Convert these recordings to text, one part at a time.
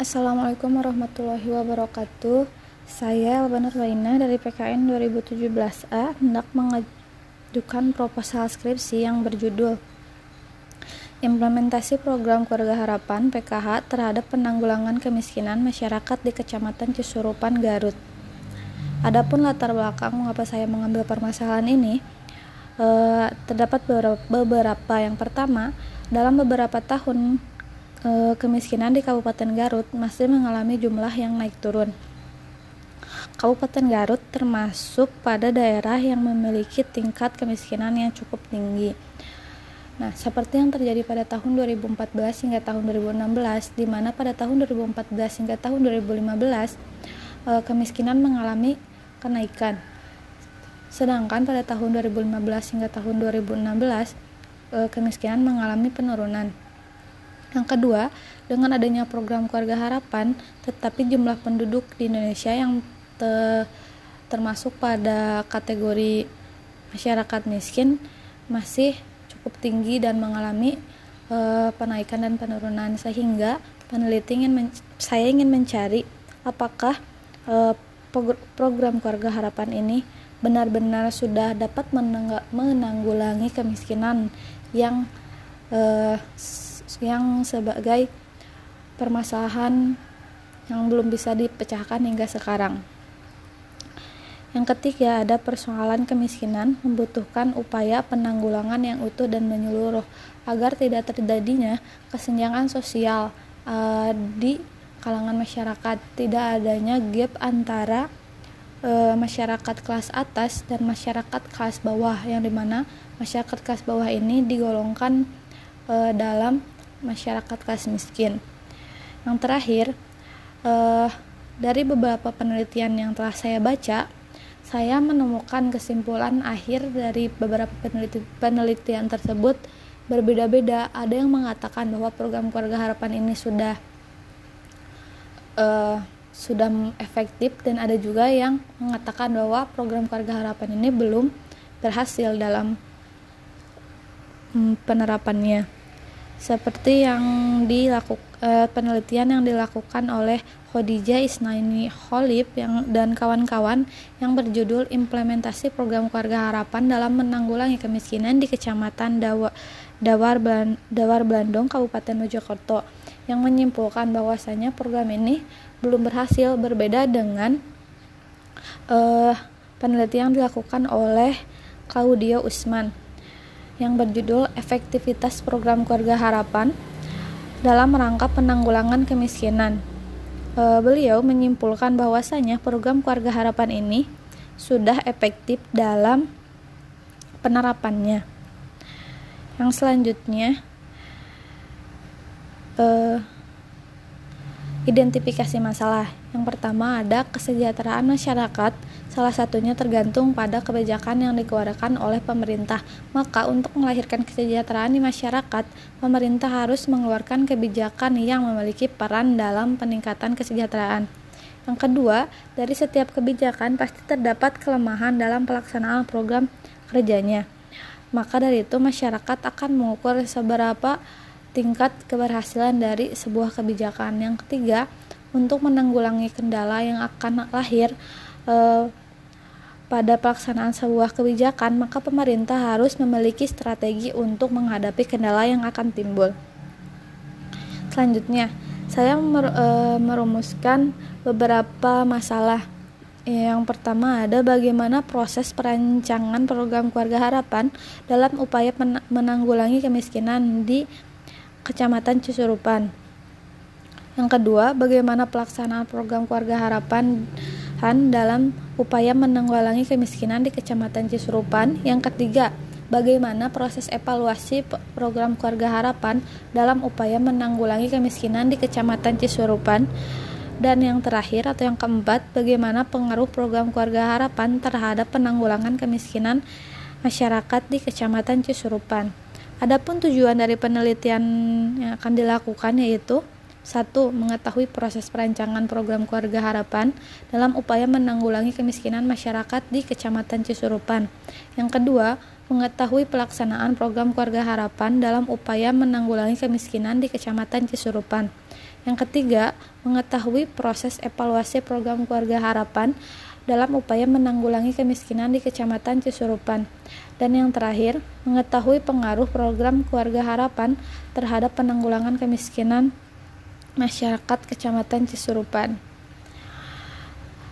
Assalamualaikum warahmatullahi wabarakatuh. Saya Elbanar Waina dari PKN 2017A hendak mengajukan proposal skripsi yang berjudul Implementasi Program Keluarga Harapan PKH terhadap penanggulangan kemiskinan masyarakat di Kecamatan Cisurupan, Garut. Adapun latar belakang mengapa saya mengambil permasalahan ini, eh, terdapat beberapa. Yang pertama, dalam beberapa tahun eh, kemiskinan di Kabupaten Garut masih mengalami jumlah yang naik turun. Kabupaten Garut termasuk pada daerah yang memiliki tingkat kemiskinan yang cukup tinggi Nah, seperti yang terjadi pada tahun 2014 hingga tahun 2016, di mana pada tahun 2014 hingga tahun 2015 eh, kemiskinan mengalami kenaikan. Sedangkan pada tahun 2015 hingga tahun 2016 eh, kemiskinan mengalami penurunan. Yang kedua, dengan adanya program keluarga harapan, tetapi jumlah penduduk di Indonesia yang te termasuk pada kategori masyarakat miskin masih cukup tinggi dan mengalami uh, penaikan dan penurunan. Sehingga peneliti ingin saya ingin mencari apakah uh, program keluarga harapan ini benar-benar sudah dapat menanggulangi kemiskinan yang uh, yang sebagai permasalahan yang belum bisa dipecahkan hingga sekarang. Yang ketiga, ada persoalan kemiskinan membutuhkan upaya penanggulangan yang utuh dan menyeluruh agar tidak terjadinya kesenjangan sosial uh, di kalangan masyarakat, tidak adanya gap antara uh, masyarakat kelas atas dan masyarakat kelas bawah yang di mana masyarakat kelas bawah ini digolongkan uh, dalam masyarakat kelas miskin. Yang terakhir, uh, dari beberapa penelitian yang telah saya baca, saya menemukan kesimpulan akhir dari beberapa peneliti penelitian tersebut berbeda-beda. Ada yang mengatakan bahwa program keluarga harapan ini sudah uh, sudah efektif dan ada juga yang mengatakan bahwa program keluarga harapan ini belum berhasil dalam um, penerapannya. Seperti yang dilakukan uh, penelitian yang dilakukan oleh Khadijah Isnaini Kholib yang dan kawan-kawan yang berjudul Implementasi Program Keluarga Harapan dalam Menanggulangi Kemiskinan di Kecamatan Dawa, Dawar, Dawar Blandong, Kabupaten Mojokerto yang menyimpulkan bahwasanya program ini belum berhasil berbeda dengan uh, penelitian yang dilakukan oleh Claudio Usman yang berjudul Efektivitas Program Keluarga Harapan dalam rangka penanggulangan kemiskinan. E, beliau menyimpulkan bahwasanya program keluarga harapan ini sudah efektif dalam penerapannya. Yang selanjutnya, e, identifikasi masalah. Yang pertama ada kesejahteraan masyarakat Salah satunya tergantung pada kebijakan yang dikeluarkan oleh pemerintah. Maka untuk melahirkan kesejahteraan di masyarakat, pemerintah harus mengeluarkan kebijakan yang memiliki peran dalam peningkatan kesejahteraan. Yang kedua, dari setiap kebijakan pasti terdapat kelemahan dalam pelaksanaan program kerjanya. Maka dari itu masyarakat akan mengukur seberapa tingkat keberhasilan dari sebuah kebijakan. Yang ketiga, untuk menanggulangi kendala yang akan lahir eh, pada pelaksanaan sebuah kebijakan, maka pemerintah harus memiliki strategi untuk menghadapi kendala yang akan timbul. Selanjutnya, saya mer e, merumuskan beberapa masalah. Yang pertama ada bagaimana proses perancangan program keluarga harapan dalam upaya menanggulangi kemiskinan di Kecamatan Cisurupan. Yang kedua, bagaimana pelaksanaan program keluarga harapan dalam upaya menanggulangi kemiskinan di Kecamatan Cisurupan. Yang ketiga, bagaimana proses evaluasi program keluarga harapan dalam upaya menanggulangi kemiskinan di Kecamatan Cisurupan. Dan yang terakhir atau yang keempat, bagaimana pengaruh program keluarga harapan terhadap penanggulangan kemiskinan masyarakat di Kecamatan Cisurupan. Adapun tujuan dari penelitian yang akan dilakukan yaitu satu, mengetahui proses perancangan program keluarga harapan dalam upaya menanggulangi kemiskinan masyarakat di Kecamatan Cisurupan. Yang kedua, mengetahui pelaksanaan program keluarga harapan dalam upaya menanggulangi kemiskinan di Kecamatan Cisurupan. Yang ketiga, mengetahui proses evaluasi program keluarga harapan dalam upaya menanggulangi kemiskinan di Kecamatan Cisurupan. Dan yang terakhir, mengetahui pengaruh program keluarga harapan terhadap penanggulangan kemiskinan masyarakat Kecamatan Cisurupan.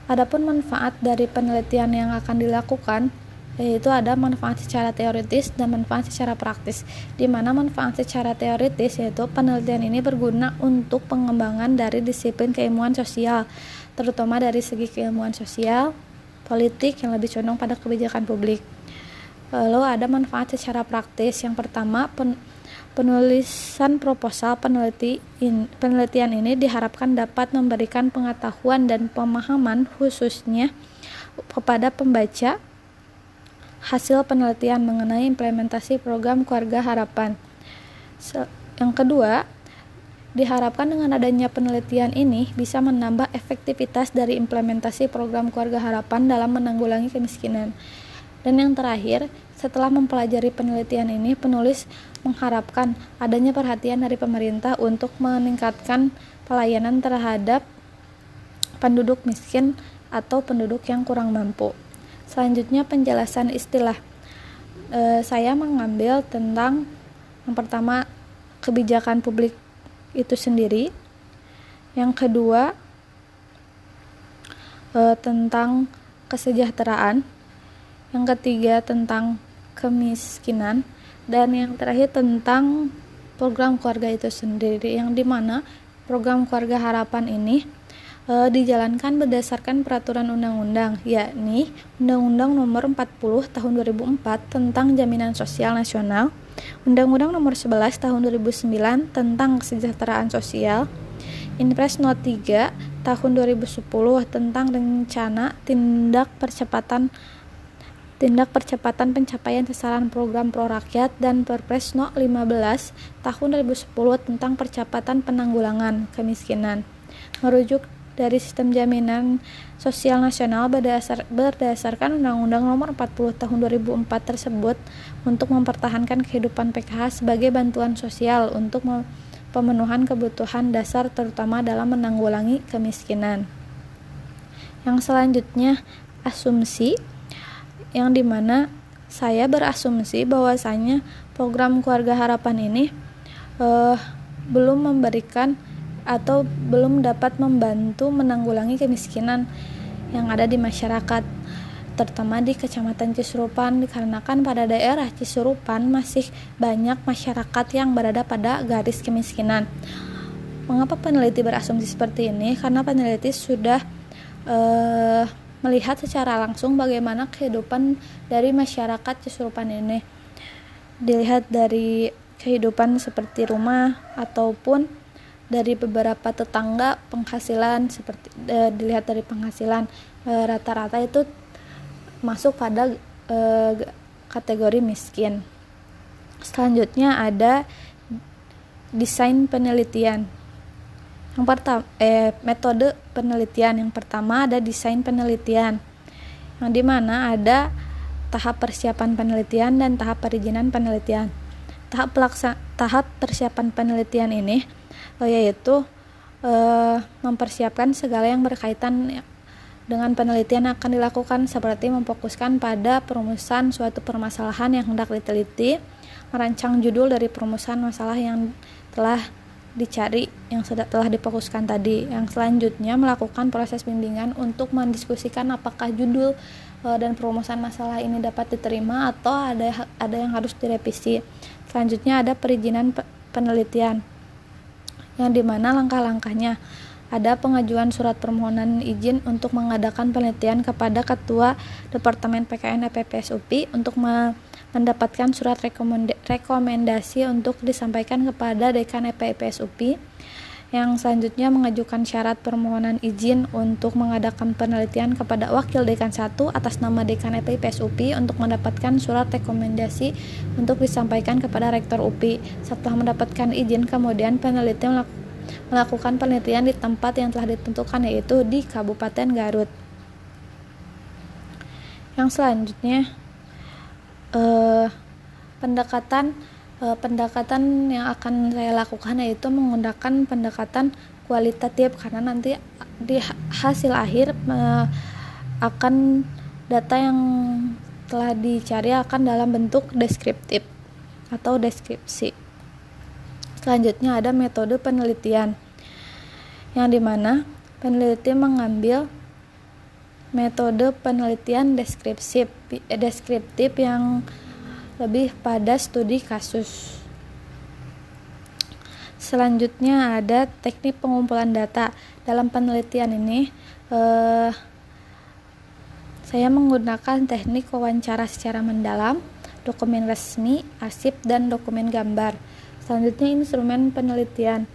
Adapun manfaat dari penelitian yang akan dilakukan yaitu ada manfaat secara teoritis dan manfaat secara praktis. Di mana manfaat secara teoritis yaitu penelitian ini berguna untuk pengembangan dari disiplin keilmuan sosial, terutama dari segi keilmuan sosial, politik yang lebih condong pada kebijakan publik. Lalu ada manfaat secara praktis. Yang pertama, pen penulisan proposal peneliti in, penelitian ini diharapkan dapat memberikan pengetahuan dan pemahaman khususnya kepada pembaca hasil penelitian mengenai implementasi program keluarga harapan. Yang kedua, diharapkan dengan adanya penelitian ini bisa menambah efektivitas dari implementasi program keluarga harapan dalam menanggulangi kemiskinan. Dan yang terakhir, setelah mempelajari penelitian ini, penulis mengharapkan adanya perhatian dari pemerintah untuk meningkatkan pelayanan terhadap penduduk miskin atau penduduk yang kurang mampu. Selanjutnya penjelasan istilah. E, saya mengambil tentang yang pertama kebijakan publik itu sendiri. Yang kedua e, tentang kesejahteraan. Yang ketiga tentang kemiskinan dan yang terakhir tentang program keluarga itu sendiri yang di mana program keluarga harapan ini e, dijalankan berdasarkan peraturan undang-undang, yakni Undang-Undang Nomor 40 Tahun 2004 tentang Jaminan Sosial Nasional, Undang-Undang Nomor 11 Tahun 2009 tentang Kesejahteraan Sosial, Inpres No 3 Tahun 2010 tentang Rencana Tindak Percepatan tindak percepatan pencapaian sasaran program pro rakyat dan Perpres No 15 tahun 2010 tentang percepatan penanggulangan kemiskinan. Merujuk dari sistem jaminan sosial nasional berdasar, berdasarkan Undang-Undang Nomor 40 Tahun 2004 tersebut untuk mempertahankan kehidupan PKH sebagai bantuan sosial untuk pemenuhan kebutuhan dasar terutama dalam menanggulangi kemiskinan. Yang selanjutnya asumsi yang di mana saya berasumsi bahwasanya program keluarga harapan ini uh, belum memberikan atau belum dapat membantu menanggulangi kemiskinan yang ada di masyarakat terutama di Kecamatan Cisurupan dikarenakan pada daerah Cisurupan masih banyak masyarakat yang berada pada garis kemiskinan. Mengapa peneliti berasumsi seperti ini? Karena peneliti sudah uh, melihat secara langsung bagaimana kehidupan dari masyarakat Cisurupan ini. Dilihat dari kehidupan seperti rumah ataupun dari beberapa tetangga penghasilan seperti e, dilihat dari penghasilan eh, rata-rata e, itu masuk pada e, kategori miskin. Selanjutnya ada desain penelitian. Yang pertama eh, metode penelitian yang pertama ada desain penelitian. Yang di mana ada tahap persiapan penelitian dan tahap perizinan penelitian. Tahap pelaksa tahap persiapan penelitian ini yaitu uh, mempersiapkan segala yang berkaitan dengan penelitian yang akan dilakukan seperti memfokuskan pada perumusan suatu permasalahan yang hendak diteliti, merancang judul dari perumusan masalah yang telah dicari yang sudah telah difokuskan tadi. Yang selanjutnya melakukan proses bimbingan untuk mendiskusikan apakah judul uh, dan perumusan masalah ini dapat diterima atau ada ada yang harus direvisi. Selanjutnya ada perizinan penelitian yang di mana langkah-langkahnya? Ada pengajuan surat permohonan izin untuk mengadakan penelitian kepada Ketua Departemen PKN EPPS UPI untuk mendapatkan surat rekomendasi untuk disampaikan kepada Dekan EPPS yang selanjutnya mengajukan syarat permohonan izin untuk mengadakan penelitian kepada Wakil Dekan 1 atas nama Dekan EPIPS UPI untuk mendapatkan surat rekomendasi untuk disampaikan kepada Rektor UPI. Setelah mendapatkan izin, kemudian peneliti melakukan penelitian di tempat yang telah ditentukan yaitu di Kabupaten Garut. Yang selanjutnya eh, pendekatan pendekatan yang akan saya lakukan yaitu menggunakan pendekatan kualitatif karena nanti di hasil akhir akan data yang telah dicari akan dalam bentuk deskriptif atau deskripsi. Selanjutnya ada metode penelitian yang di mana peneliti mengambil metode penelitian deskriptif, deskriptif yang lebih pada studi kasus. Selanjutnya ada teknik pengumpulan data. Dalam penelitian ini, eh, saya menggunakan teknik wawancara secara mendalam, dokumen resmi, arsip, dan dokumen gambar. Selanjutnya instrumen penelitian.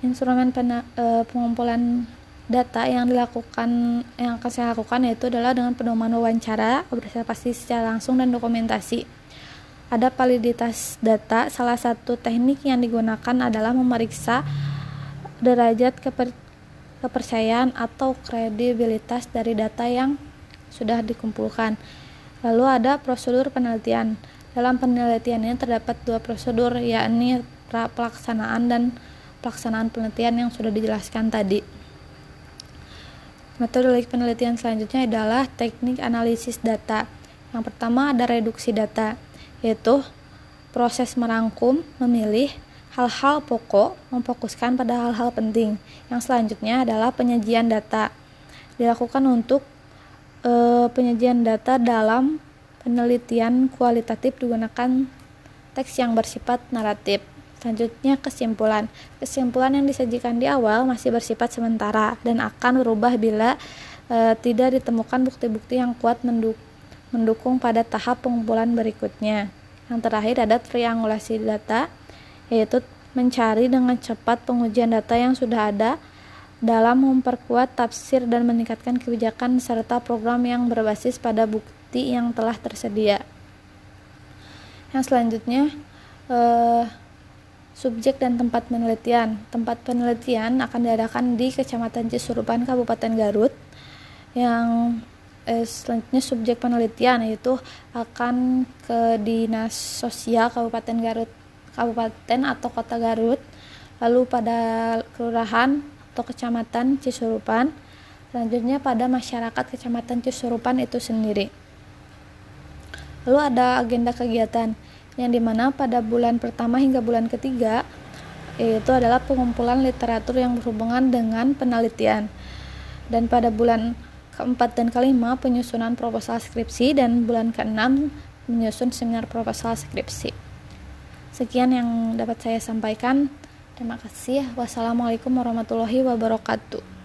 Instrumen pen, eh, pengumpulan data yang dilakukan yang akan saya lakukan yaitu adalah dengan pedoman wawancara, observasi secara langsung dan dokumentasi ada validitas data. Salah satu teknik yang digunakan adalah memeriksa derajat keper kepercayaan atau kredibilitas dari data yang sudah dikumpulkan. Lalu ada prosedur penelitian. Dalam penelitian ini terdapat dua prosedur, yakni pelaksanaan dan pelaksanaan penelitian yang sudah dijelaskan tadi. Metode penelitian selanjutnya adalah teknik analisis data. Yang pertama ada reduksi data yaitu proses merangkum, memilih hal-hal pokok, memfokuskan pada hal-hal penting. Yang selanjutnya adalah penyajian data. Dilakukan untuk e, penyajian data dalam penelitian kualitatif digunakan teks yang bersifat naratif. Selanjutnya kesimpulan. Kesimpulan yang disajikan di awal masih bersifat sementara dan akan berubah bila e, tidak ditemukan bukti-bukti yang kuat mendukung mendukung pada tahap pengumpulan berikutnya. Yang terakhir ada triangulasi data, yaitu mencari dengan cepat pengujian data yang sudah ada dalam memperkuat tafsir dan meningkatkan kebijakan serta program yang berbasis pada bukti yang telah tersedia. Yang selanjutnya, eh, subjek dan tempat penelitian. Tempat penelitian akan diadakan di Kecamatan Cisurupan, Kabupaten Garut, yang eh, selanjutnya subjek penelitian yaitu akan ke dinas sosial Kabupaten Garut Kabupaten atau Kota Garut lalu pada kelurahan atau kecamatan Cisurupan selanjutnya pada masyarakat kecamatan Cisurupan itu sendiri. Lalu ada agenda kegiatan yang di mana pada bulan pertama hingga bulan ketiga yaitu adalah pengumpulan literatur yang berhubungan dengan penelitian. Dan pada bulan keempat dan kelima penyusunan proposal skripsi dan bulan keenam menyusun seminar proposal skripsi. Sekian yang dapat saya sampaikan. Terima kasih. Wassalamualaikum warahmatullahi wabarakatuh.